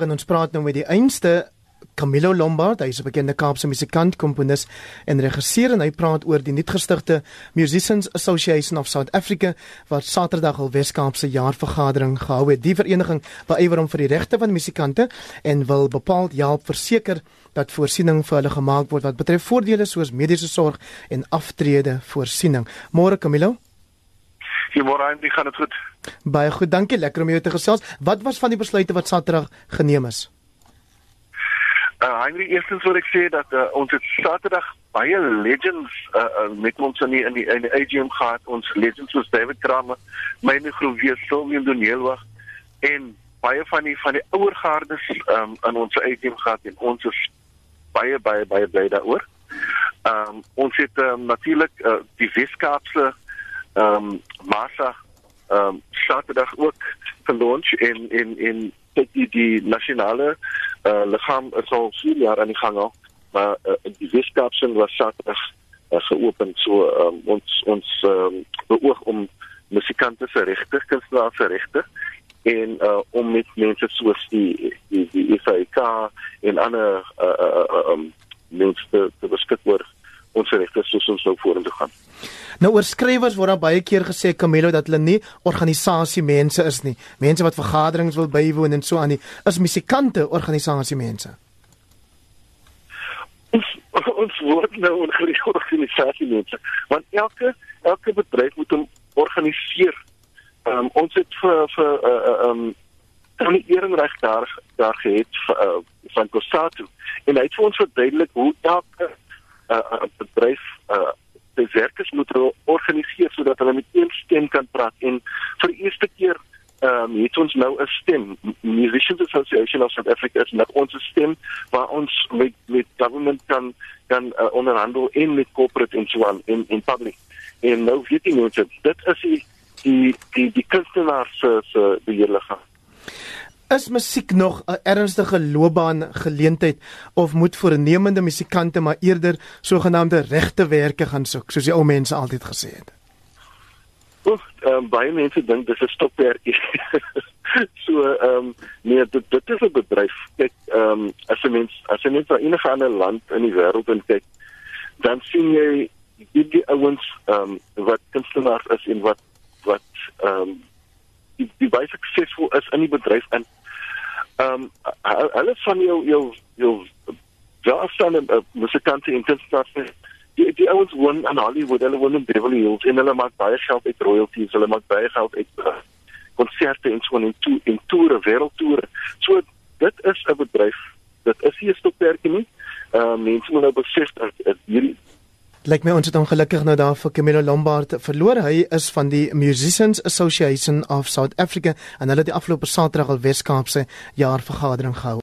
En ons praat nou met die einste Camilo Lombard, hy is 'n bekende Kaapse musikant, komponis en regisseur en hy praat oor die nuutgestigte Musicians Association of South Africa wat Saterdag al Weskaapse jaarvergadering gehou het. Die vereniging beywer om vir die regte van musikante en wil bepaald help verseker dat voorsiening vir hulle gemaak word wat betref voordele soos mediese sorg en aftrede voorsiening. Môre Camilo. Goeiemôre, wie gaan dit goed? Baie goed, dankie. Lekker om jou te gesels. Wat was van die besluite wat Saterdag geneem is? Uh Henry, eerstens wil ek sê dat uh, ons het Saterdag baie legends uh, uh, met ons in die in die, in die AGM gehad. Ons legends soos David Kramer, myne groewe Sylvie Donelwa en baie van die van die ouer gardes um, in ons AGM gehad en ons is baie baie baie bly daaroor. Ehm um, ons het um, natuurlik uh, die Weskaapse ehm um, massa ehm um, Saterdag ook gelunch in in in die die nasionale uh, liggaam is al 4 jaar aan die gang al, maar uh, die Weskaapse was Saterdag uh, geopen so um, ons ons um, beoog om musikante se regte, kunstenaars se regte en uh, om met mense soos die die die FAK en ander uh, uh, uh, um, mense te, te beskik word ons regte soos ons nou vorentoe gaan. Nou oor skrywers word daar baie keer gesê Camilo dat hulle nie organisasie mense is nie. Mense wat vergaderings wil bywoon en so aan nie. Is musikante organisasie mense? Ons, ons word nou 'n organisasie mense, want elke elke bedryf moet hom organiseer. Um, ons het vir vir uh, uh, um die ehrenreg daar daar gehad uh, van Kossatu en hy het vir ons verduidelik hoe elke uh, bedryf uh, sy werkers moet organiseer sodat hulle met een stem kan praat. En vir die eerste keer ehm um, het ons nou 'n stem. Musicians Association of South Africa is nou ons stem waar ons met met government kan kan uh, onderhandel en met corporate en so aan in in public. En nou weet jy nou dit is die die die, die kunstenaars se se beheerliggaam Is musiek nog 'n ernstige loopbaan geleentheid of moet voornemende musikante maar eerder sogenaamde regte werke gaan soek soos die ou mense altyd gesê het? Oef, um, baie mense dink dis 'n stopwerkie. so ehm um, nee, dit dit is 'n bedryf. Kyk, ehm um, as 'n mens as 'n mens na enige ander land in die wêreld kyk, dan sien jy die, die ouens ehm um, wat kunstenaars is en wat wat ehm um, die baie suksesvol is in die bedryf en ehm um, hulle van jou jou jou 'n uh, musikante in kunstenaars die die ouens woon in Hollywood, hulle woon in Beverly Hills en hulle maak baie geld uit royalties, hulle maak baie geld uit uh, konserte en so en toe en toere, wêreldtoere. So dit is 'n bedryf. Dit is nie 'n stokperdjie nie. Ehm uh, mense moet nou besef dat hierdie Lyk my ons het ongelukkig nou daar vir Camilo Lombard verloor. Hy is van die Musicians Association of South Africa en hulle het die afgelope Saterdag al Weskaapse jaarvergadering gehou.